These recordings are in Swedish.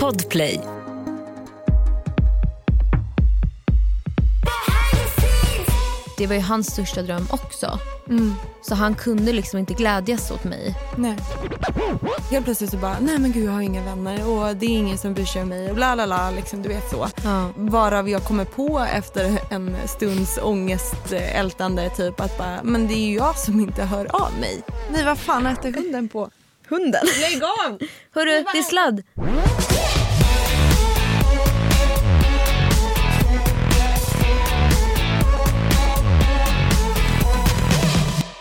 Podplay. Det var ju hans största dröm också. Så han kunde liksom inte glädjas åt mig. Nej. Helt plötsligt så bara, nej men gud jag har inga vänner och det är ingen som bryr sig om mig och bla bla bla liksom du vet så. Ja. Varav jag kommer på efter en stunds ångestältande typ att bara, men det är ju jag som inte hör av mig. Nej vad fan äter hunden på? Hunden? Lägg av! Hörru, det är sladd.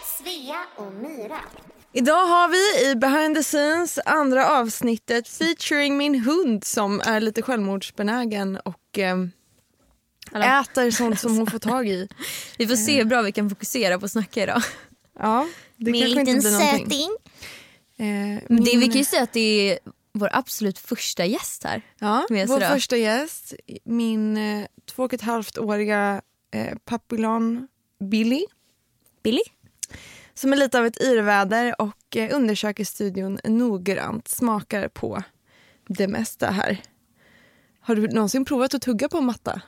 Svea och Myra. Idag har vi i behind the scenes andra avsnittet featuring min hund som är lite självmordsbenägen och eh, äter sånt som hon får tag i. Vi får se hur bra vi kan fokusera på att snacka idag. Ja, det kanske inte blir någonting. Min, det, vi kan ju säga att det är vår absolut första gäst här. ja, vår första gäst, min eh, två och ett halvt åriga eh, papillon Billy Billy? som är lite av ett yrväder och eh, undersöker studion noggrant, smakar på det mesta här. Har du någonsin provat att tugga på en matta?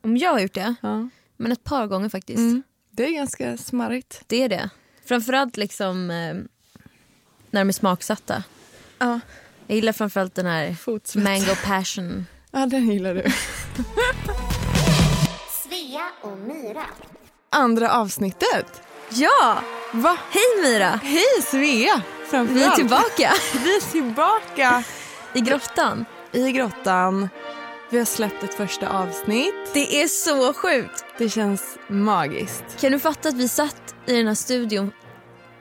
Om jag har gjort det? Ja. Men ett par gånger faktiskt. Mm. Det är ganska smarrigt. Det är det. Framförallt liksom eh, när de är smaksatta. Ja. Jag gillar framförallt den här Fotsvett. mango passion. Ja, den gillar du. Svea och Myra. Andra avsnittet. Ja! Va? Hej Myra! Hej Svea! Vi är tillbaka Vi är tillbaka i grottan. i grottan. Vi har släppt ett första avsnitt. Det är så sjukt. Det känns magiskt. Kan du fatta att vi satt i den här studion,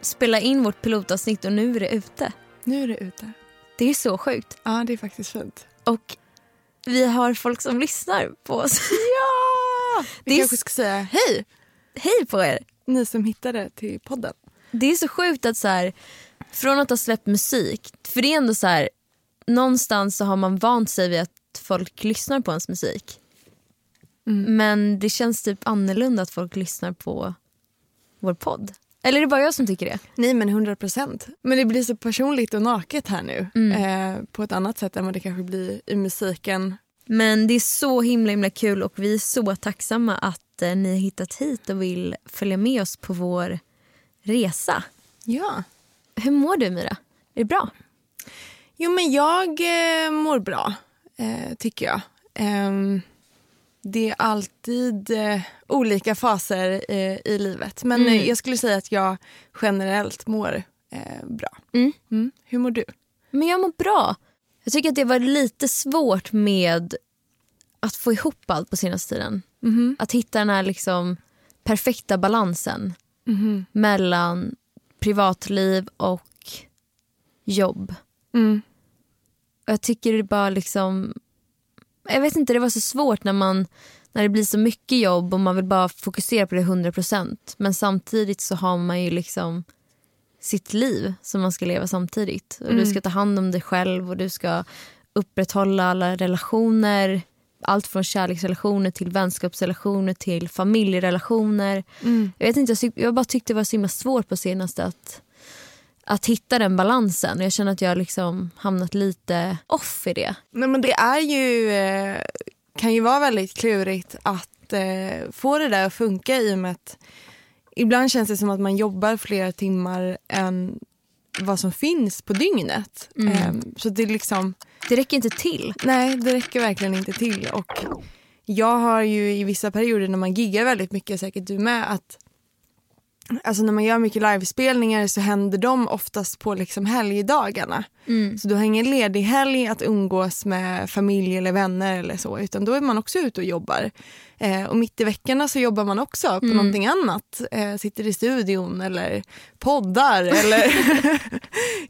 spelade in vårt pilotavsnitt och nu är det ute? Nu är det ute. Det är så sjukt. Ja, det är faktiskt fint. Och vi har folk som lyssnar på oss. Ja! Vi Det är kanske s- ska säga hej, Hej på er! ni som hittade till podden. Det är så sjukt att så här, från att ha släppt musik, för det är ändå så här, någonstans så har man vant sig vid att folk lyssnar på ens musik. Men det känns typ annorlunda att folk lyssnar på vår podd. Eller är det bara jag som tycker det? Nej men 100 procent. Men det blir så personligt och naket här nu. Eh, på ett annat sätt än vad det kanske blir i musiken. Men det är så himla himla kul och vi är så tacksamma att eh, ni har hittat hit och vill följa med oss på vår resa. Ja. Hur mår du Mira? Är det bra? Jo men jag eh, mår bra, eh, tycker jag. Det är alltid eh, olika faser eh, i livet. Men eh, jag skulle säga att jag generellt mår eh, bra. Mm. Mm. Hur mår du? Men jag mår bra. Jag tycker att det var lite svårt med att få ihop allt på senaste tiden. Att hitta den här liksom perfekta balansen mellan privatliv och jobb. Mm. Och jag tycker det bara liksom... Jag vet inte, det var så svårt när man när det blir så mycket jobb och man vill bara fokusera på det 100% men samtidigt så har man ju liksom sitt liv som man ska leva samtidigt. Och Du ska ta hand om dig själv och du ska upprätthålla alla relationer. Allt från kärleksrelationer till vänskapsrelationer till familjerelationer. Jag, vet inte, jag, jag bara tyckte det var så himla svårt på senaste att, att hitta den balansen. Jag känner att jag har liksom hamnat lite off i det. Nej, men det är ju, eh, kan ju vara väldigt klurigt att eh, få det där att funka i och med att ibland känns det som att man jobbar flera timmar än vad som finns på dygnet. Eh, så det är liksom, Det räcker inte till. nej det räcker verkligen inte till. Och jag har ju i vissa perioder när man giggar väldigt mycket, säkert du med, att Alltså när man gör mycket livespelningar så händer de oftast på liksom helgdagarna. Så du har ingen ledig helg att umgås med familj eller vänner eller så utan då är man också ute och jobbar. Eh, och mitt i veckorna så jobbar man också på någonting annat. Eh, sitter i studion eller poddar eller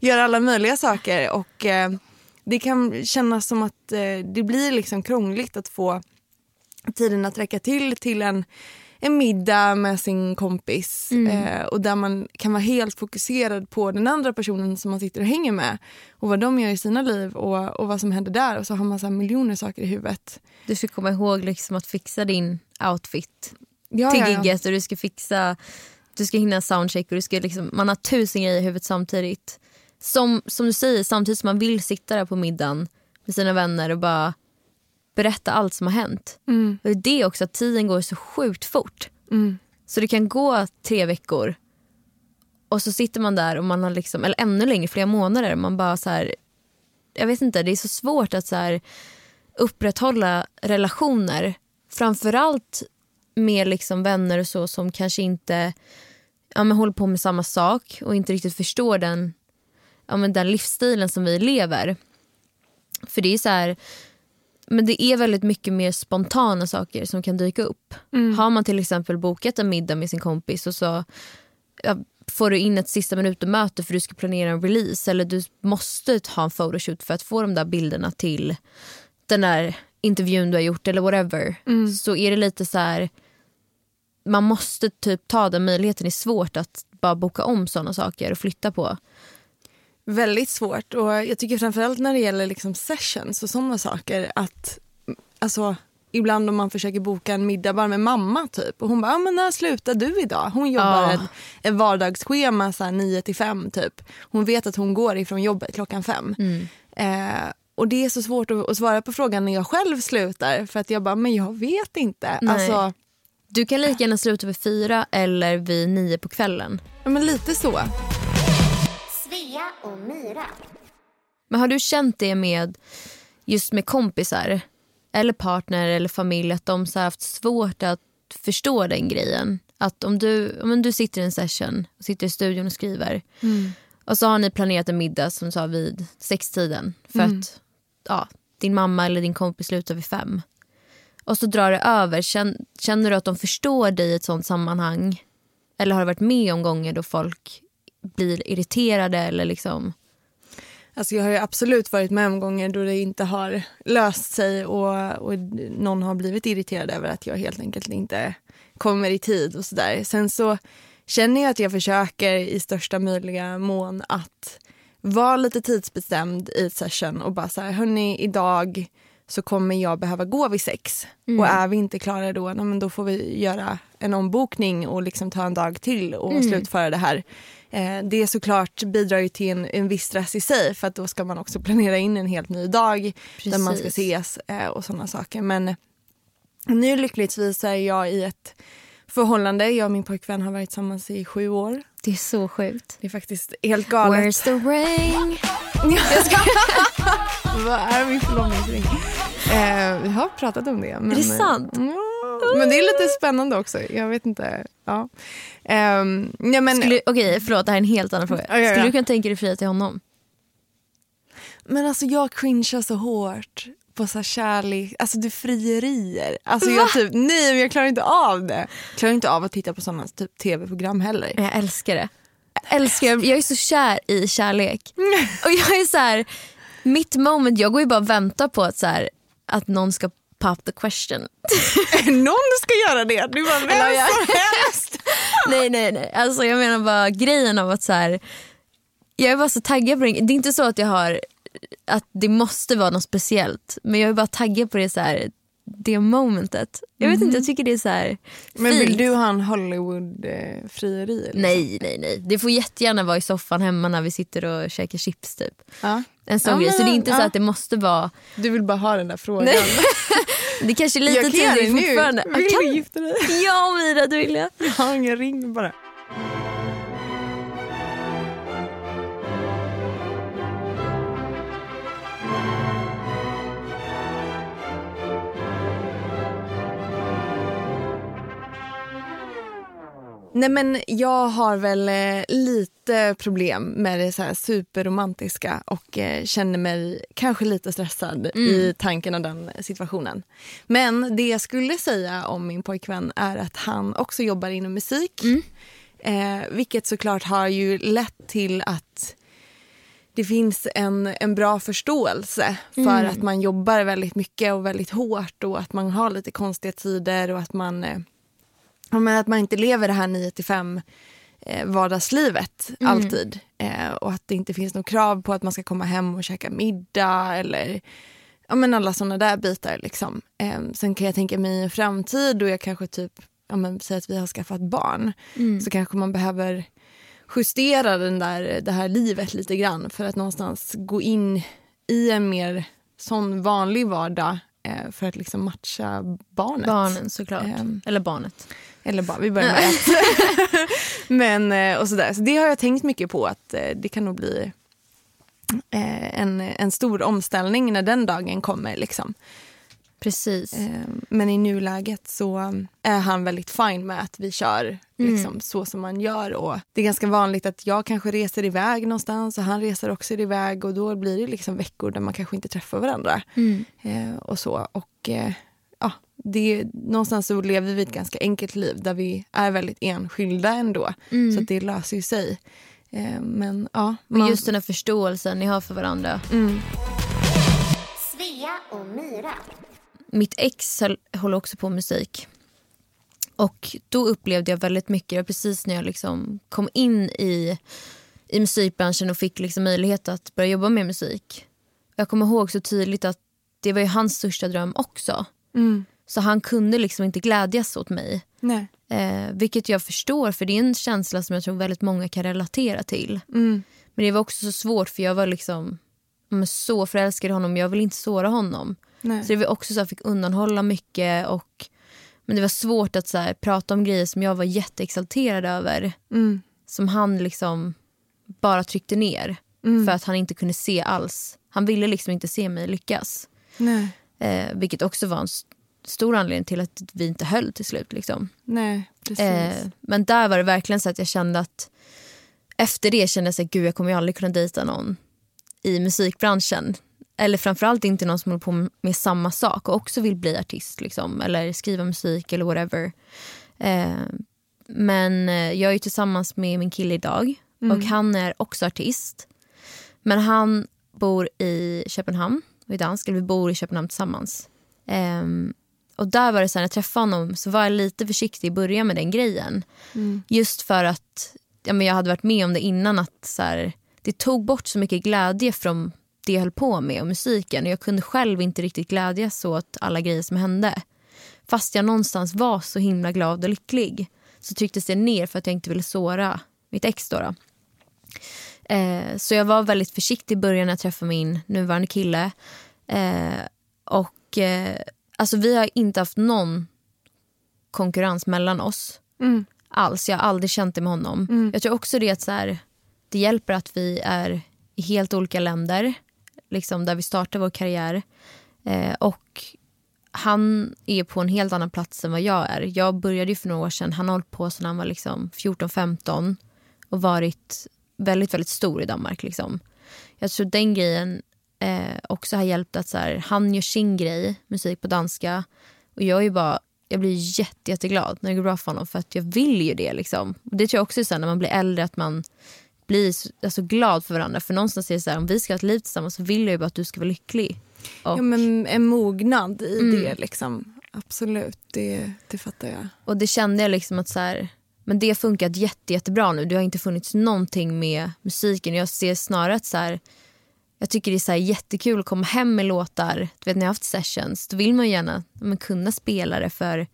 gör alla möjliga saker. Och eh, det kan kännas som att eh, det blir liksom krångligt att få tiden att räcka till till en, en middag med sin kompis eh, och där man kan vara helt fokuserad på den andra personen som man sitter och hänger med och vad de gör i sina liv och, och vad som händer där och så har man så här miljoner saker i huvudet. Du ska komma ihåg liksom att fixa din outfit Ja, till ja, ja. gigget och du ska fixa, du ska hinna soundcheck och du ska liksom, man har tusen grejer i huvudet samtidigt. som, som du säger, samtidigt som man vill sitta där på middagen med sina vänner och bara berätta allt som har hänt. Mm. Och det är också, att tiden går så sjukt fort. Mm. Så det kan gå tre veckor och så sitter man där och man har liksom, eller ännu längre, flera månader. Man bara så här, jag vet inte, det är så svårt att så här upprätthålla relationer. Framförallt med liksom vänner och så som kanske inte ja, men håller på med samma sak och inte riktigt förstår den, ja, men den livsstilen som vi lever. För det är så här, men det är väldigt mycket mer spontana saker som kan dyka upp. Har man till exempel bokat en middag med sin kompis och så ja, får du in ett sista minuten-möte för du ska planera en release eller du måste ha en photoshoot för att få de där bilderna till den där intervjun du har gjort eller whatever. Så är det lite så här, man måste typ ta den möjligheten. Det är svårt att bara boka om sådana saker och flytta på. Väldigt svårt. Och jag tycker framförallt när det gäller liksom sessions och sådana saker att alltså, ibland om man försöker boka en middag bara med mamma typ och hon bara, ah, men när slutar du idag? Hon jobbar Ja. ett, ett vardagsschema så här 9 till 5 typ. Hon vet att hon går ifrån jobbet klockan fem. Eh, och det är så svårt att, att svara på frågan när jag själv slutar för att jag bara, men jag vet inte. Nej. Alltså, Du kan lika gärna sluta vid fyra eller vid nio på kvällen. ja, men lite så. Svea och Myra. Men har du känt det med just med kompisar eller partner eller familj att de så här haft svårt att förstå den grejen? Att om du, om du sitter i en session och sitter i studion och skriver och så har ni planerat en middag som sa vid sextiden för att ja, din mamma eller din kompis slutar vid fem. Och så drar det över. Känn- Känner du att de förstår dig i ett sånt sammanhang? Eller har du varit med om gånger då folk blir irriterade eller liksom... Alltså jag har ju absolut varit med om gånger då det inte har löst sig och, och någon har blivit irriterad över att jag helt enkelt inte kommer i tid och sådär. Sen så känner jag att jag försöker i största möjliga mån att vara lite tidsbestämd i session och bara så här, hörni idag så kommer jag behöva gå vid sex. Och är vi inte klara då, men då får vi göra en ombokning och liksom ta en dag till och slutföra det här. Eh, det såklart bidrar ju till en, en viss stress i sig för att då ska man också planera in en helt ny dag där man ska Precis. ses eh, och sådana saker. Men nu lyckligtvis är jag i ett förhållande. Jag och min pojkvän har varit tillsammans i sju år. Det är så sjukt. Det är faktiskt helt galet. Where's the ring? Vad är min förlovningsring? Eh, vi har pratat om det. Men, Är det sant? Ja, men det är lite spännande också. Jag vet inte. Ja. Ehm, ja, men, Skulle, okej, förlåt, det här är en helt annan fråga. Skulle du kunna tänka dig fria till honom? men alltså jag cringear så hårt på så här kärlek, alltså du frierier. Alltså jag typ, nej men jag klarar inte av det. Jag klarar inte av att titta på sådana typ tv-program heller. Jag älskar det. Jag älskar Jag är så kär i kärlek. Och jag är så här, mitt moment, jag går ju bara och väntar på att, så här, att någon ska pop the question. Någon ska göra det. Du bara, vem Eller jag- som helst. nej nej nej, alltså jag menar bara grejen av att så här, jag är bara så taggad på det. Det är inte så att jag har att det måste vara något speciellt men jag är bara taggad på det så här, det momentet. Jag vet inte, jag tycker det är så här Men vill fint. du ha en Hollywood-frieri? Liksom? Nej, nej, nej. Det får jättegärna vara i soffan hemma när vi sitter och käkar chips. typ. Ja. En sån Ja, grej. Så det är inte så ja. att det måste vara... Du vill bara ha den där frågan. Nej. Det kanske är lite jag kan tidigt nu. fortfarande. Vill Jag du gifta dig? Ja Mira, det vill jag. Jag har ingen ring bara. Nej men jag har väl eh, lite problem med det så här superromantiska och eh, känner mig kanske lite stressad i tanken av den situationen. Men det jag skulle säga om min pojkvän är att han också jobbar inom musik. Eh, vilket såklart har ju lett till att det finns en, en bra förståelse för att man jobbar väldigt mycket och väldigt hårt och att man har lite konstiga tider och att man, eh, men att man inte lever det här 9 till 5 eh, vardagslivet alltid. Eh, och att det inte finns något krav på att man ska komma hem och käka middag eller ja, men alla sådana där bitar. Liksom. Eh, sen kan jag tänka mig en framtid då jag kanske typ, ja, men, säger att vi har skaffat barn så kanske man behöver justera den där, det här livet lite grann för att någonstans gå in i en mer sån vanlig vardag eh, för att liksom matcha barnet. Barnen såklart. Ehm. Eller barnet. Eller bara, vi börjar med ett. Men, eh, och sådär. Så det har jag tänkt mycket på att eh, det kan nog bli eh, en, en stor omställning när den dagen kommer. Liksom. Precis. Men i nuläget så är han väldigt fin med att vi kör liksom, så som man gör. Och det är ganska vanligt att jag kanske reser iväg någonstans och han reser också iväg och då blir det liksom veckor där man kanske inte träffar varandra. Mm. Och så. Och det, någonstans så lever vi ett ganska enkelt liv där vi är väldigt enskilda ändå. Mm. Så att det löser ju sig. Eh, men ja, Men man, just den här förståelsen ni har för varandra. mm, Svea och Myra. Mitt ex håller också på med musik. Och då upplevde jag väldigt mycket, precis när jag liksom kom in i, i musikbranschen och fick liksom möjlighet att börja jobba med musik. Jag kommer ihåg så tydligt att det var ju hans största dröm också. mm, Så han kunde liksom inte glädjas åt mig. nej, Eh, vilket jag förstår för det är en känsla som jag tror väldigt många kan relatera till. mm, Men det var också så svårt för jag var liksom så förälskad i honom. Jag ville inte såra honom. nej. Så det var också så jag fick undanhålla mycket. Och, men det var svårt att så här, prata om grejer som jag var jätteexalterad över. Mm, Som han liksom bara tryckte ner. mm, För att han inte kunde se alls. Han ville liksom inte se mig lyckas. nej, Eh, vilket också var en stor anledning till att vi inte höll till slut. Liksom. nej, precis. Eh, men där var det verkligen så att jag kände att efter det kände jag så att gud jag kommer ju aldrig kunna dejta någon i musikbranschen. Eller framförallt inte någon som håller på med samma sak och också vill bli artist liksom, eller skriva musik eller whatever. Eh, men eh, jag är tillsammans med min kille idag och han är också artist. Men han bor i Köpenhamn och är dansk, eller vi bor i Köpenhamn tillsammans. Ehm, och där var det så här, när jag träffade honom så var jag lite försiktig i början med den grejen. Mm. Just för att ja, men jag hade varit med om det innan att så här, det tog bort så mycket glädje från det jag höll på med och musiken. Och jag kunde själv inte riktigt glädjas åt alla grejer som hände. Fast jag någonstans var så himla glad och lycklig så trycktes det ner för att jag inte ville såra mitt ex. Då, då. Eh, så jag var väldigt försiktig i början när jag träffade min nuvarande kille. Eh, och eh, alltså vi har inte haft någon konkurrens mellan oss Mm, alls. Jag har aldrig känt det med honom. Mm. Jag tror också det att så här, det hjälper att vi är i helt olika länder liksom där vi startar vår karriär. Eh, och han är på en helt annan plats än vad jag är. Jag började ju för några år sedan. Han har hållit på sedan han var liksom 14-15 och varit väldigt, väldigt stor i Danmark. Liksom. Jag tror den grejen eh, också har hjälpt att så här, han gör sin grej, musik på danska. Och jag är bara, jag blir jätte, jätteglad när det går bra för honom för att jag vill ju det. Liksom. Och det tror jag också här, när man blir äldre att man blir så- alltså, glad för varandra. För någonstans är det så här, om vi ska ha ett liv tillsammans så vill jag ju bara att du ska vara lycklig. Och, Ja, men en mognad i Mm. det liksom. Absolut, det, det fattar jag. och det kände jag liksom att så här, men det har funkat jätte, jättebra nu. Det har inte funnits någonting med musiken. Jag ser snarare att så här, jag tycker det är så här jättekul att komma hem med låtar. Du vet när jag har haft sessions, då vill man ju gärna men, kunna spela det för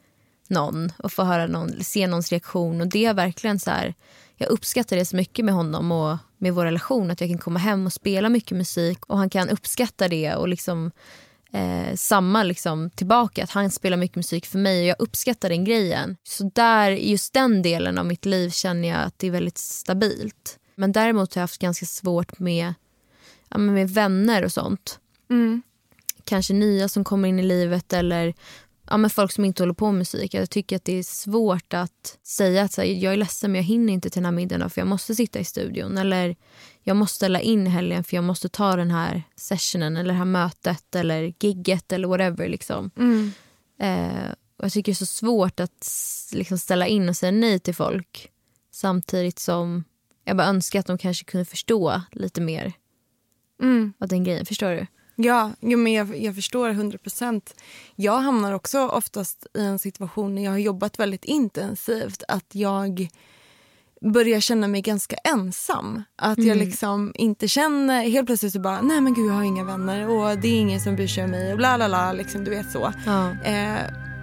någon och få höra någon, se någons reaktion. Och det är verkligen så här, jag uppskattar det så mycket med honom och med vår relation. Att jag kan komma hem och spela mycket musik och han kan uppskatta det och liksom eh, samma liksom tillbaka. Att han spelar mycket musik för mig och jag uppskattar den grejen. Så där, just den delen av mitt liv känner jag att det är väldigt stabilt. Men däremot har jag haft ganska svårt med, ja, med vänner och sånt. Mm. Kanske nya som kommer in i livet eller ja, men folk som inte håller på med musik. Jag tycker att det är svårt att säga att så här, jag är ledsen men jag hinner inte till den här middagen för jag måste sitta i studion. Eller jag måste ställa in helgen för jag måste ta den här sessionen eller det här mötet eller gigget eller whatever. Liksom. Mm. Eh, och jag tycker det är så svårt att liksom, ställa in och säga nej till folk. Samtidigt som jag bara önskar att de kanske kunde förstå lite mer Mm. av den grejen. Förstår du? Ja, jo, men jag, jag förstår 100 procent. Jag hamnar också oftast i en situation när jag har jobbat väldigt intensivt att jag börjar känna mig ganska ensam. Att jag liksom inte känner, helt plötsligt så bara, nej men gud jag har inga vänner och det är ingen som bryr sig om mig och bla bla bla, liksom, du vet så. Ja. Eh,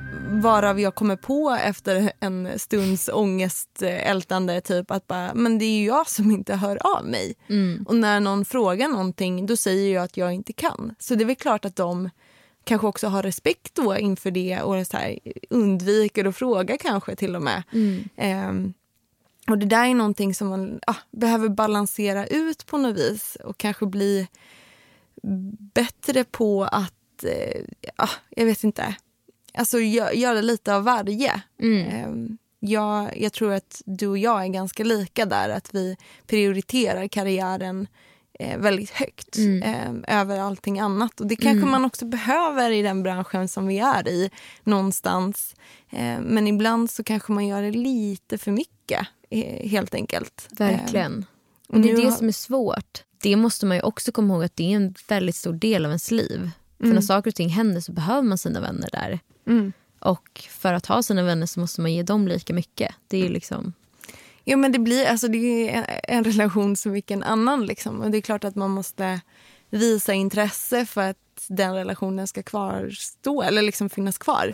varav jag kommer på efter en stunds ångestältande typ att bara, men det är ju jag som inte hör av mig. Mm. Och när någon frågar någonting då säger jag att jag inte kan. Så det är väl klart att de kanske också har respekt då inför det och så här, undviker att fråga kanske till och med. Mm. Ehm, och det där är någonting som man ah, behöver balansera ut på något vis och kanske bli bättre på att, eh, ah, jag vet inte, alltså gö- göra lite av varje. Mm. Ehm, jag, jag tror att du och jag är ganska lika där, att vi prioriterar karriären eh, väldigt högt Mm. eh, över allting annat. Och Det kanske man också behöver i den branschen som vi är i någonstans. Eh, men ibland så kanske man gör det lite för mycket, eh, helt enkelt. Verkligen. Eh, Och det är det har- som är svårt. Det måste man ju också komma ihåg att det är en väldigt stor del av ens liv. För Mm. när saker och ting händer så behöver man sina vänner där. Mm. Och för att ha sina vänner så måste man ge dem lika mycket. Det är ju liksom... Jo, men det, blir, alltså, det är en, en relation som vilken annan. Liksom. Och det är klart att man måste visa intresse för att den relationen ska kvarstå eller liksom finnas kvar.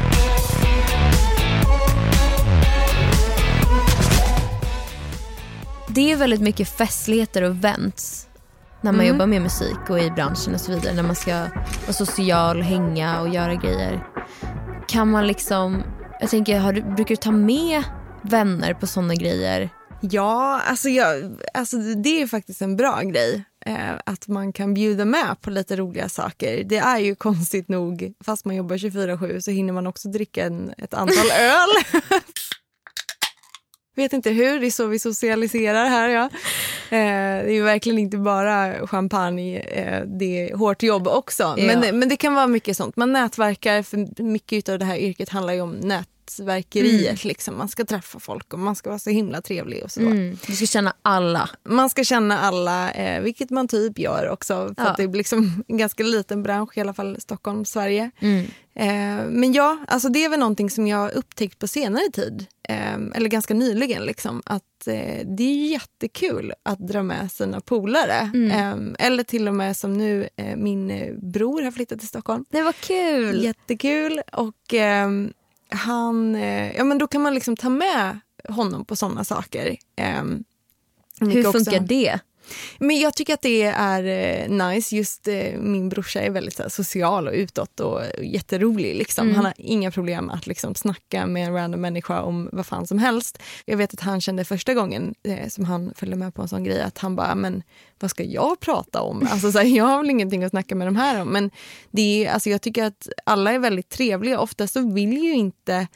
Det är väldigt mycket festligheter och events när man Mm. jobbar med musik och i branschen och så vidare. När man ska vara social, hänga och göra grejer. Kan man liksom... Jag tänker, har du, brukar du ta med vänner på såna grejer? Ja, alltså, jag, alltså det är faktiskt en bra grej. Eh, att man kan bjuda med på lite roliga saker. Det är ju konstigt nog, fast man jobbar 24-7 så hinner man också dricka en, ett antal öl. Vet inte hur, det är så vi socialiserar här. Ja. Eh, det är verkligen inte bara champagne, eh, det är hårt jobb också. Ja. Men, men det kan vara mycket sånt. Man nätverkar, för mycket av det här yrket handlar om nätverkeriet. Liksom. Man ska träffa folk och man ska vara så himla trevlig och så. Mm. Du ska känna alla. Man ska känna alla, eh, vilket man typ gör också. För Ja. att det är liksom en ganska liten bransch, i alla fall Stockholm, Sverige. Mm. Eh, men ja, alltså det är väl någonting som jag har upptäckt på senare tid. Eh, eller ganska nyligen. Liksom, att eh, det är jättekul att dra med sina polare. Eh, eller till och med som nu, eh, min eh, bror har flyttat till Stockholm. Det var kul. Jättekul. Och ehm, han, eh, ja men då kan man liksom ta med honom på såna saker. Ehm, Hur också- funkar det? Men jag tycker att det är eh, nice. Just eh, min brorsa är väldigt här, social och utåt och jätterolig. Liksom. Han har inga problem att liksom, snacka med en random människa om vad fan som helst. Jag vet att han kände första gången eh, som han följde med på en sån grej att han bara, men vad ska jag prata om? Alltså, så här, jag har väl ingenting att snacka med de här om. Men det är, alltså, jag tycker att alla är väldigt trevliga. Oftast så vill ju inte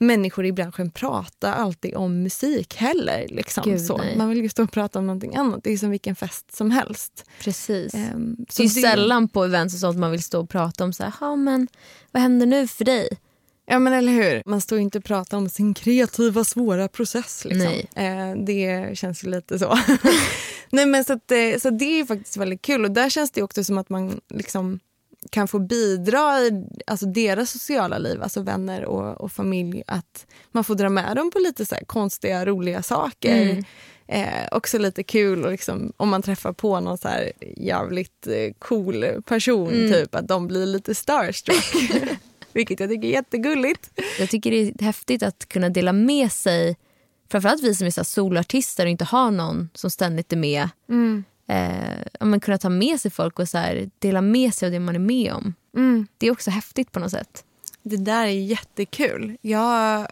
människor i branschen prata alltid om musik heller. Liksom, Gud, så. nej. Man vill ju stå och prata om någonting annat. Det är som vilken fest som helst. Precis. Ehm, det är ju sällan på events och sånt man vill stå och prata om så här, "Ja, men vad händer nu för dig? Ja men eller hur. Man står inte och pratar om sin kreativa svåra process. Liksom. Nej. Eh, det känns ju lite så. Nej, men så, att, eh, så det är ju faktiskt väldigt kul och där känns det också som att man liksom kan få bidra i alltså deras sociala liv, alltså vänner och, och familj. Att man får dra med dem på lite så konstiga, roliga saker. Mm. Eh, också lite kul och liksom, om man träffar på någon så här jävligt eh, cool person, Mm. typ att de blir lite starstruck. Vilket jag tycker är jättegulligt. Jag tycker det är häftigt att kunna dela med sig, framförallt vi som är så här soloartister och inte har någon som ständigt är med. Eh, men kunna ta med sig folk och så här, dela med sig av det man är med om. Det är också häftigt på något sätt. Det där är jättekul. Jag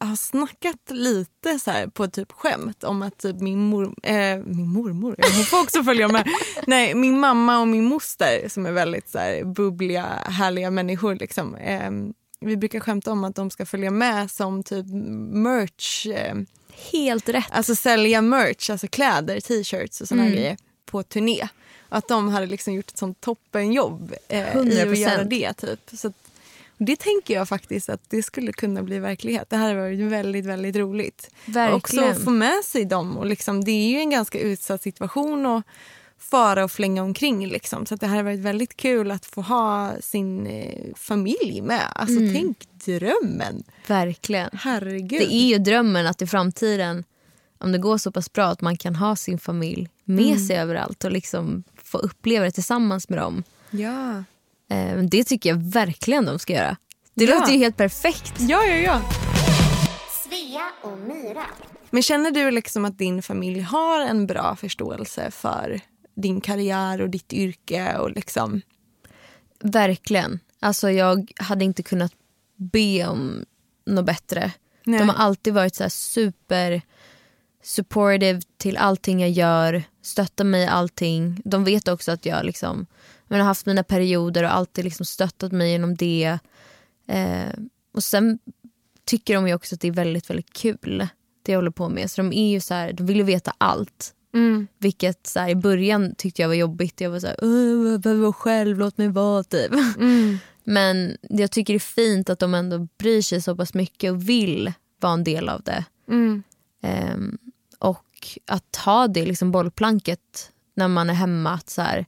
har snackat lite så här på typ skämt om att typ min, mor, eh, min mormor, hon får också följa med. Nej, min mamma och min moster som är väldigt så här bubbliga, härliga människor. Liksom. Eh, vi brukar skämta om att de ska följa med som typ merch. Eh, Helt rätt. alltså sälja merch, alltså kläder, t-shirts och såna Mm. grejer. På turné. Att de hade liksom gjort ett sånt toppenjobb eh, i att 100%. göra det. Typ. Så att, det tänker jag faktiskt att det skulle kunna bli verklighet. Det här har varit väldigt, väldigt roligt. Verkligen. Också få med sig dem. Och liksom, det är ju en ganska utsatt situation att fara och flänga omkring. Liksom. Så det här har varit väldigt kul att få ha sin eh, familj med. Alltså tänk drömmen. Verkligen. Herregud. Det är ju drömmen att i framtiden, om det går så pass bra, att man kan ha sin familj med Mm. sig överallt och liksom få uppleva det tillsammans med dem. Ja. Eh, Det tycker jag verkligen de ska göra. Det Ja. låter ju helt perfekt. Ja, ja, ja. Svea och Myra. Men känner du liksom att din familj har en bra förståelse för din karriär och ditt yrke? Och liksom... Verkligen. Alltså jag hade inte kunnat be om något bättre. Nej. De har alltid varit så här super supportive till allting jag gör, stöttar mig i allting. De vet också att jag liksom, men har haft mina perioder och alltid liksom stöttat mig genom det. Eh, och sen tycker de ju också att det är väldigt, väldigt kul det jag håller på med. Så de är ju så här, de vill ju veta allt. Mm. Vilket så här, i början tyckte jag var jobbigt. Jag var så här, "Åh, jag behöver vara själv, låt mig vara typ. Mm. Men jag tycker det är fint att de ändå bryr sig så pass mycket och vill vara en del av det. Mm. Ehm, och att ha det liksom bollplanket när man är hemma. Att så här,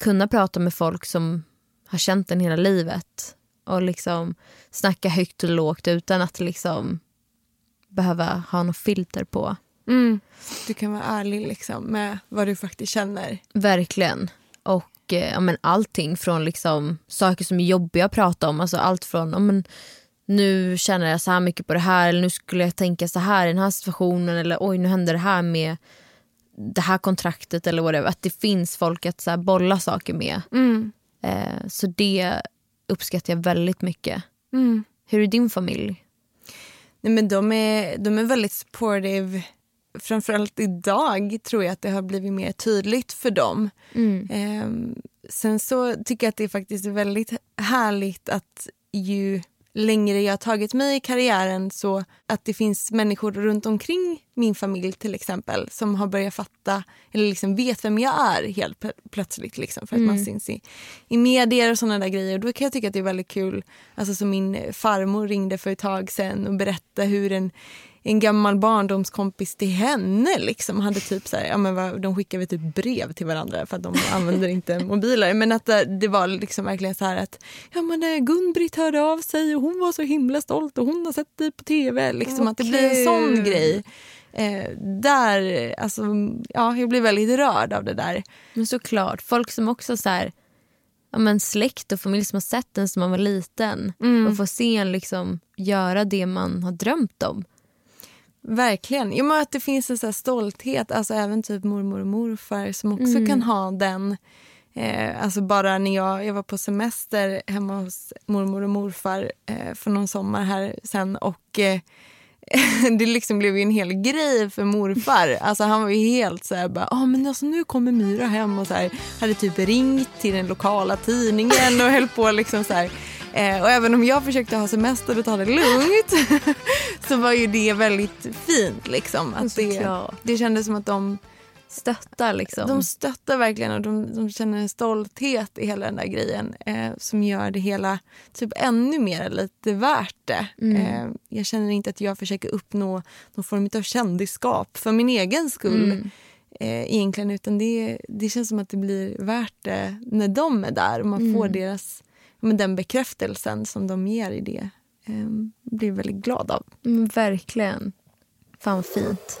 kunna prata med folk som har känt en hela livet. Och liksom snacka högt och lågt utan att liksom behöva ha något filter på. Mm. Du kan vara ärlig liksom, med vad du faktiskt känner. Verkligen. Och eh, ja, men allting från liksom, saker som är jobbiga att prata om. Alltså allt från ja, men, nu känner jag så här mycket på det här eller nu skulle jag tänka så här i den här situationen eller oj nu händer det här med det här kontraktet eller whatever. Att det finns folk att så bolla saker med. Mm. Eh, så det uppskattar jag väldigt mycket. Mm. Hur är din familj? Nej, men de, är, de är väldigt supportive. Framförallt idag tror jag att det har blivit mer tydligt för dem. Ehm, sen så tycker jag att det är faktiskt väldigt härligt att ju längre jag har tagit mig i karriären så att det finns människor runt omkring min familj till exempel som har börjat fatta eller liksom vet vem jag är helt plö- plötsligt liksom, för att man syns i, i medier och såna där grejer. Då kan jag tycka att det är väldigt kul. Alltså som min farmor ringde för ett tag sen och berättade hur en en gammal barndomskompis till henne liksom hade typ så här, ja men vad, de skickade typ brev till varandra för att de använder inte mobiler. Men att det, det var liksom verkligen så här att ja men eh, Gun-Britt hörde av sig och hon var så himla stolt och hon har sett dig på tv. Liksom att det blir en sån grej. Eh, där, alltså, ja jag blir väldigt rörd av det där. Men såklart, folk som också så här, ja, men släkt och familj som har sett en som man var liten och får se en liksom göra det man har drömt om. Verkligen. Jo, men att det finns en så här stolthet, alltså även typ mormor och morfar som också kan ha den. Eh, alltså bara när jag, jag var på semester hemma hos mormor och morfar eh, för någon sommar här sen och eh, det liksom blev ju en hel grej för morfar. Alltså han var ju helt så här bara, ah, men alltså nu kommer Myra hem och så här, hade typ ringt till den lokala tidningen och höll på liksom så här. Eh, och även om jag försökte ha semester och ta det lugnt så var ju det väldigt fint liksom. Att det, det kändes som att de, Stöttar liksom. de stöttar verkligen och de, de känner en stolthet i hela den där grejen eh, som gör det hela typ ännu mer lite värt det. Eh, jag känner inte att jag försöker uppnå någon form av kändisskap för min egen skull eh, egentligen utan det, det känns som att det blir värt det när de är där och man får deras, men den bekräftelsen som de ger i det. Eh, blir väldigt glad av. Mm, verkligen. Fan fint.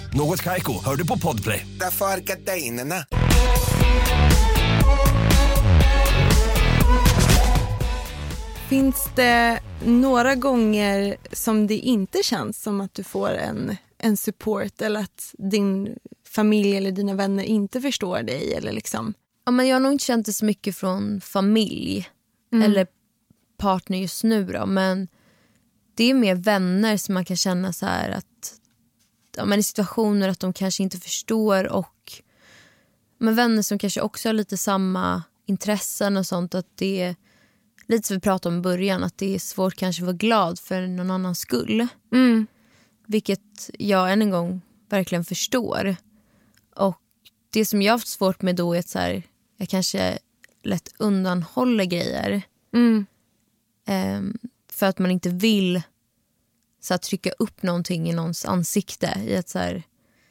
Något Kaiko, hör du på Podplay. Därför är gardinerna. Finns det några gånger som det inte känns som att du får en, en support eller att din familj eller dina vänner inte förstår dig? Eller liksom. Ja, men jag har nog inte känt det så mycket från familj Mm. eller partner just nu. Då, men det är mer vänner som man kan känna så här att men i situationer att de kanske inte förstår och men vänner som kanske också har lite samma intressen och sånt. att det är Lite som vi pratade om i början, att det är svårt kanske att vara glad för någon annans skull. Mm. Vilket jag än en gång verkligen förstår. Och det som jag har haft svårt med då är att så här, jag kanske lätt undanhåller grejer. Mm. Ehm, för att man inte vill så här, trycka upp någonting i någons ansikte. I att, så här,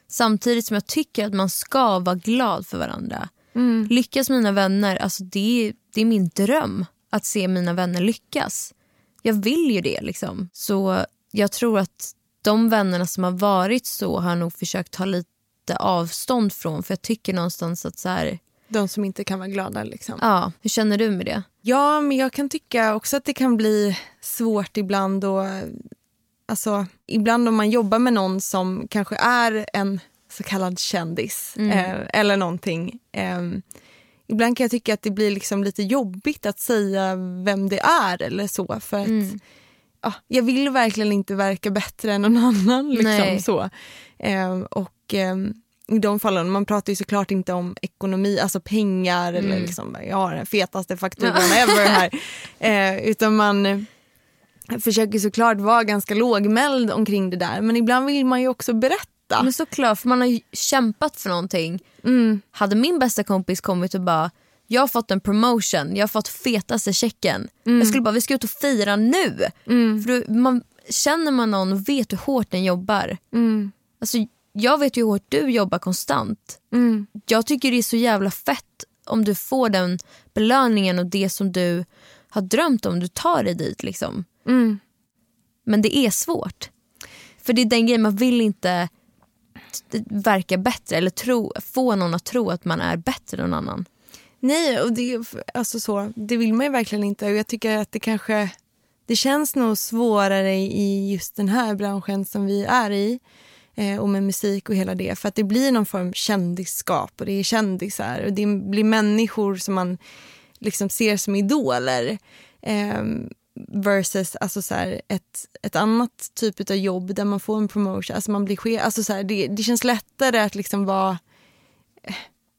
samtidigt som jag tycker att man ska vara glad för varandra. Mm. Lyckas mina vänner, alltså det, är, det är min dröm att se mina vänner lyckas. Jag vill ju det. liksom. Så jag tror att de vännerna som har varit så har jag nog försökt ta lite avstånd från. För jag tycker någonstans att så här, De som inte kan vara glada. Liksom. ja, hur känner du med det? Ja, men jag kan tycka också att det kan bli svårt ibland. Och, alltså, ibland om man jobbar med någon som kanske är en så kallad kändis eh, eller någonting. Eh, ibland kan jag tycka att det blir liksom lite jobbigt att säga vem det är eller så. För att ja, Jag vill verkligen inte verka bättre än någon annan. Liksom, så. Eh, och eh, i de fallen, man pratar ju såklart inte om ekonomi, alltså pengar eller liksom, jag har den fetaste fakturan ever här. Eh, utan man försöker såklart vara ganska lågmäld omkring det där. Men ibland vill man ju också berätta. Men såklart, för man har kämpat för någonting. Hade min bästa kompis kommit och bara jag har fått en promotion, jag har fått fetaste checken. Jag skulle bara, vi ska ut och fira nu. För då, man, känner man någon och vet hur hårt den jobbar. Alltså, jag vet ju hur hårt du jobbar konstant. Jag tycker det är så jävla fett om du får den belöningen och det som du har drömt om, du tar dig dit. liksom. Men det är svårt. För det är den grejen, man vill inte verka bättre eller tro, få någon att tro att man är bättre än någon annan. Nej, och det, alltså så, det vill man ju verkligen inte. Och jag tycker att det kanske det känns nog svårare i just den här branschen som vi är i. Eh, och med musik och hela det. För att det blir någon form av kändisskap och det är kändisar. Och det blir människor som man liksom ser som idoler. Eh, versus alltså så här, ett, ett annat typ av jobb där man får en promotion. Alltså man blir chef. Alltså så här, det, det känns lättare att liksom vara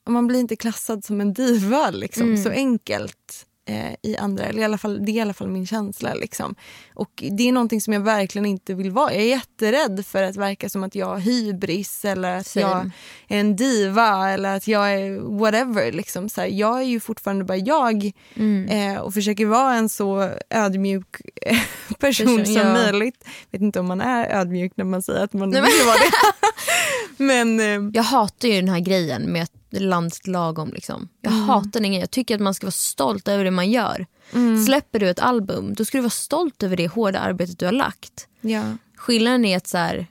och man blir inte klassad som en diva liksom, så enkelt eh, i andra, eller i alla fall, det är i alla fall min känsla. Liksom. Och det är någonting som jag verkligen inte vill vara. Jag är jätterädd för att verka som att jag har hybris eller att Same. jag är en diva eller att jag är whatever. Liksom. Så här, jag är ju fortfarande bara jag eh, och försöker vara en så ödmjuk eh, person Person, som ja. möjligt. vet inte om man är ödmjuk när man säger att man vill vara det. Men eh, Jag hatar ju den här grejen med att landet lagom. Liksom. Jag hatar den. Jag tycker att man ska vara stolt över det man gör. Släpper du ett album, då ska du vara stolt över det hårda arbetet du har lagt. ja. Skillnaden är att så här,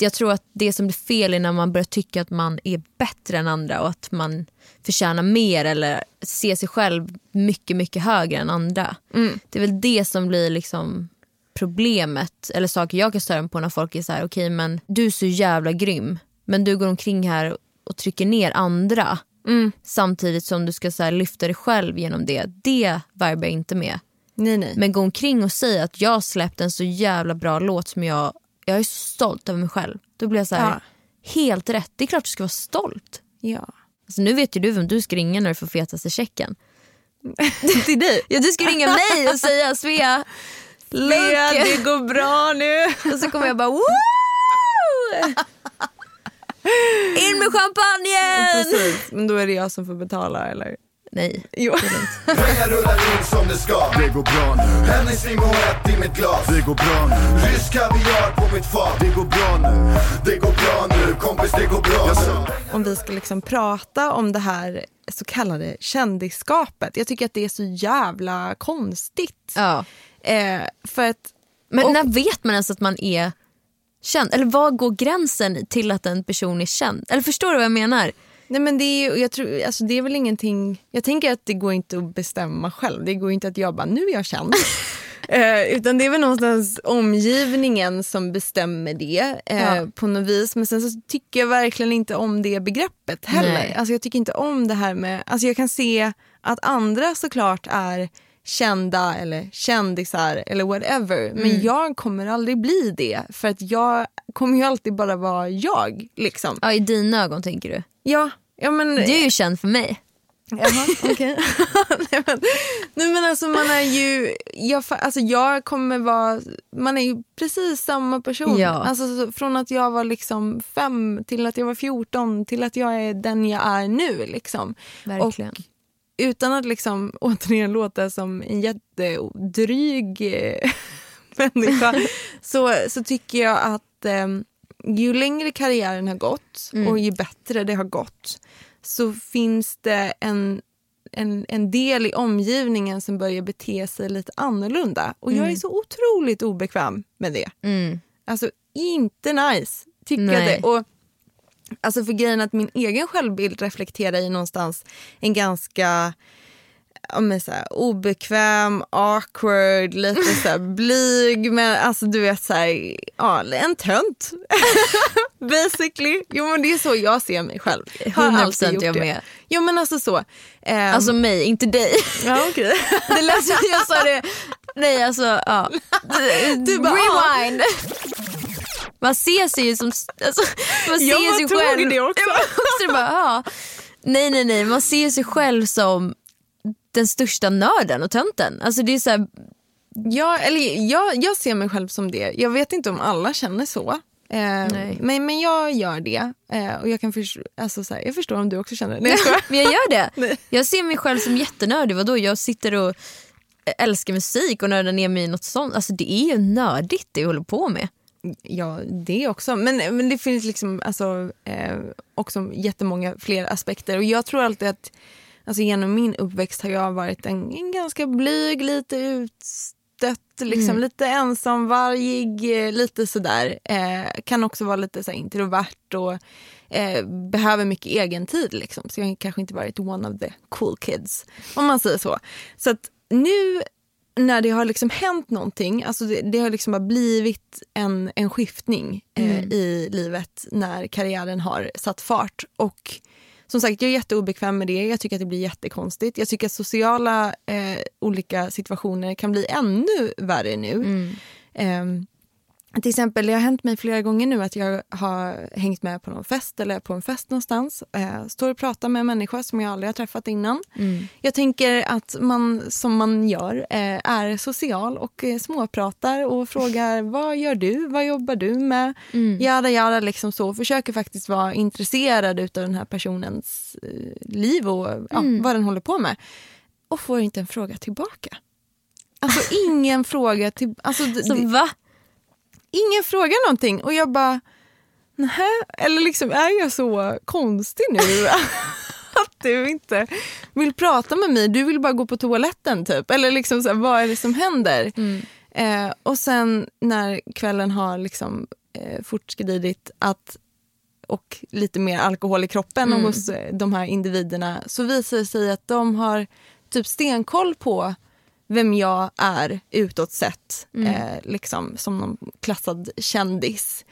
jag tror att det som blir fel är när man börjar tycka att man är bättre än andra och att man förtjänar mer eller ser sig själv mycket, mycket högre än andra. Det är väl det som blir liksom problemet eller saker jag kan störa mig på när folk är så här, okej men du är så jävla grym men du går omkring här och trycker ner andra samtidigt som du ska så lyfta dig själv genom det. Det vibar jag inte med. Nej, nej. Men gå omkring och säga att jag släppt en så jävla bra låt som jag, jag är så stolt över mig själv. Då blir jag så här, Ja. helt rätt. Det är klart du ska vara stolt. Ja. Alltså, nu vet ju du vem du ska ringa när du får fetaste checken. Till dig. Ja, du ska ringa mig och säga Svea, look. det går bra nu. Och så kommer jag bara woo! In med champagnen! Precis, men då är det jag som får betala eller? Nej, Jo. Pengar rullar in som det ska Det går bra nu, Hennes limonett i mitt glas det går bra nu, Rysk kaviar på mitt fat det går bra nu. Det går bra nu, kompis det går bra nu Om vi ska liksom prata om det här så kallade kändisskapet. Jag tycker att det är så jävla konstigt. ja. Eh, för att, Men Och- när vet man ens att man är känd? Eller var går gränsen till att en person är känd? Eller förstår du vad jag menar? nej men det är, jag tror, alltså det är väl ingenting, jag tänker att det går inte att bestämma själv. Det går inte att jag bara, nu är jag känd. Eh, utan det är väl någonstans omgivningen som bestämmer det eh, Ja. på något vis. Men sen så tycker jag verkligen inte om det begreppet heller. Nej. Alltså jag tycker inte om det här med, alltså jag kan se att andra såklart är kända eller kändisar eller whatever. Mm. Men jag kommer aldrig bli det för att jag kommer ju alltid bara vara jag. Liksom. Ja, I dina ögon tänker du? Ja, ja men... Du är ju känd för mig. Jaha, okej. nej, men, nej men alltså man är ju, jag, alltså jag kommer vara, man är ju precis samma person. Ja. Alltså så, från att jag var liksom fem till att jag var 14 till att jag är den jag är nu liksom. Verkligen. Och utan att liksom återigen låta som en jättedryg eh, människa så, så tycker jag att eh, ju längre karriären har gått och ju bättre det har gått så finns det en, en, en del i omgivningen som börjar bete sig lite annorlunda. Och jag är så otroligt obekväm med det. Mm. Alltså inte nice, tycker jag Nej. det. Och, alltså för grejen att min egen självbild reflekterar i någonstans en ganska ja, men så här, obekväm, awkward, lite så här, blyg. Men alltså du vet så här, ja, en tönt. Basically. Jo men det är så jag ser mig själv. Har 100% alltid gjort jag det. med. Jo men alltså så. Ehm, Alltså mig, inte dig. ja, okej. Det lät som jag sa det. Nej alltså, ja. Du bara, Rewind. Man ser sig ju som, alltså, man Jag ser sig tog själv. det också. Också bara, ja. Nej nej nej, man ser sig själv som den största nörden och tönten. Alltså det är så här, Ja, eller jag, jag ser mig själv som det. Jag vet inte om alla känner så. Eh, men, men jag gör det. Eh, och jag, kan förs- alltså, så här, jag förstår om du också känner det. Nej, jag men jag gör det. Nej. Jag ser mig själv som jättenördig. Vadå? Jag sitter och älskar musik och nördar ner mig i något sånt. Alltså det är ju nördigt det jag håller på med. Ja, det också. Men, men det finns liksom alltså, eh, också jättemånga fler aspekter. Och jag tror alltid att alltså, genom min uppväxt har jag varit en, en ganska blyg, lite utstött, liksom, lite ensamvargig, eh, lite sådär. Eh, kan också vara lite så här, introvert och eh, behöver mycket egen tid. Liksom. Så jag har kanske inte varit one of the cool kids, om man säger så. Så att nu när det har liksom hänt någonting, alltså det, det har liksom bara blivit en, en skiftning eh, i livet när karriären har satt fart. Och som sagt, jag är jätteobekväm med det. Jag tycker att det blir jättekonstigt. Jag tycker att sociala eh, olika situationer kan bli ännu värre nu. Ehm, till exempel, det har hänt mig flera gånger nu att jag har hängt med på någon fest eller på en fest någonstans. Eh, står och pratar med en människa som jag aldrig har träffat innan. Jag tänker att man, som man gör, eh, är social och eh, småpratar och frågar vad gör du, vad jobbar du med? Jada jada liksom så. Försöker faktiskt vara intresserad av den här personens eh, liv och ja, vad den håller på med. Och får inte en fråga tillbaka. Alltså ingen fråga till... Alltså, Så va? Ingen frågar någonting och jag bara, nähä, eller liksom är jag så konstig nu? att du inte vill prata med mig, du vill bara gå på toaletten typ. Eller liksom så här, vad är det som händer? Eh, och sen när kvällen har liksom eh, fortskridit att och lite mer alkohol i kroppen och hos eh, de här individerna så visar det sig att de har typ stenkoll på vem jag är utåt sett, eh, liksom, som någon klassad kändis.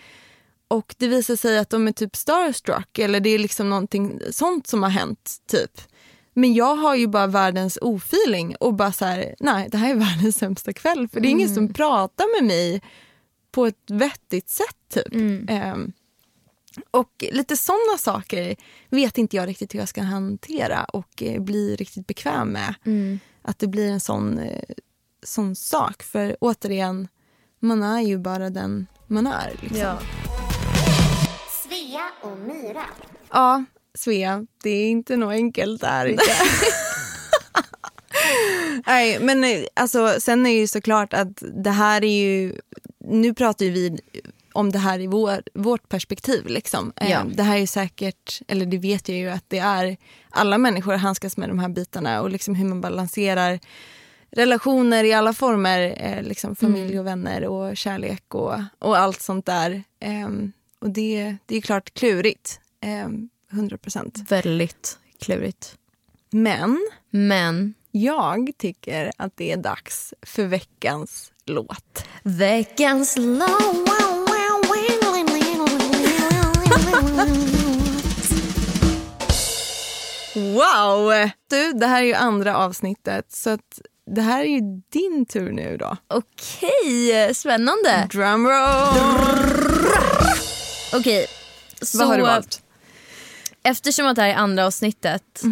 Och det visar sig att de är typ starstruck eller det är liksom någonting sånt som har hänt. typ. Men jag har ju bara världens ofeeling och bara så här, nej det här är världens sämsta kväll för det är ingen som pratar med mig på ett vettigt sätt. typ. Ehm, och lite sådana saker vet inte jag riktigt hur jag ska hantera och eh, bli riktigt bekväm med. Att det blir en sån, eh, sån sak. För återigen, man är ju bara den man är. Liksom. Ja. Svea och Myra. Svea, det är inte något enkelt där. Inte. Nej, men eh, alltså, sen är ju såklart att det här är ju... Nu pratar ju vi om det här i vår, vårt perspektiv. Liksom. Eh, Ja. Det här är säkert, eller det vet jag ju att det är, alla människor handskas med de här bitarna och liksom hur man balanserar relationer i alla former, eh, liksom familj och vänner och kärlek och, och allt sånt där. Ehm, och det, det är klart klurigt, ehm, 100 procent. Väldigt klurigt. Men Men, Jag tycker att det är dags för veckans låt. Veckans låt. Wow! Du, det här är ju andra avsnittet så att det här är ju din tur nu då. Okej, spännande. Drumroll! Okej, så Vad har du valt? eftersom att det här är andra avsnittet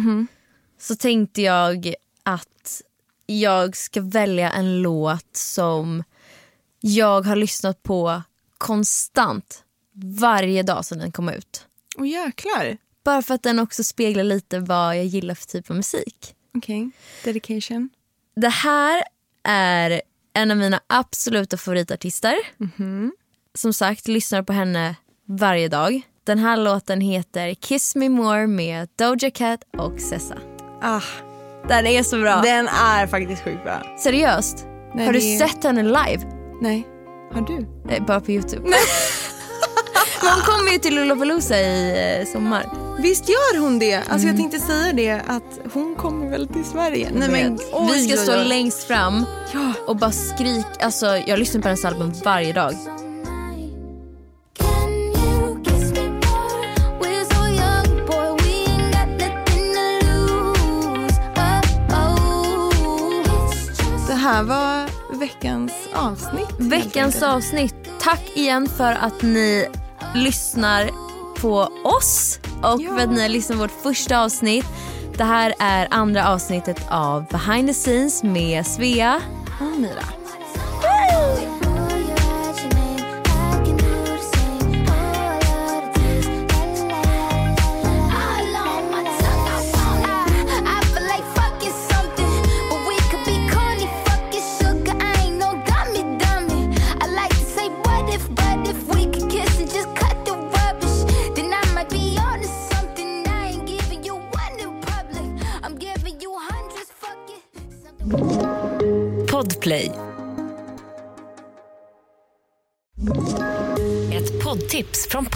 så tänkte jag att jag ska välja en låt som jag har lyssnat på konstant varje dag sedan den kom ut. Åh jäklar. Bara för att den också speglar lite vad jag gillar för typ av musik. Okej, dedication. Det här är en av mina absoluta favoritartister. Som sagt, lyssnar på henne varje dag. Den här låten heter Kiss Me More med Doja Cat och Sessa. Ah, Den är så bra. den är faktiskt sjukt bra. Seriöst? Nej, har du det- sett henne live? Nej, har du? Nej, bara på Youtube. Hon kommer ju till Lollapalooza i eh, sommar. Visst gör hon det? Alltså jag tänkte säga det att hon kommer väl till Sverige? Nej men oj, Vi ska oj, stå oj. längst fram Ja. och bara skrik. Alltså, jag lyssnar på hennes album varje dag. Det här var veckans avsnitt. Veckans avsnitt. Tack igen för att ni lyssnar på oss och Ja. för att ni har lyssnat på vårt första avsnitt. Det här är andra avsnittet av Behind the Scenes med Svea och Mira.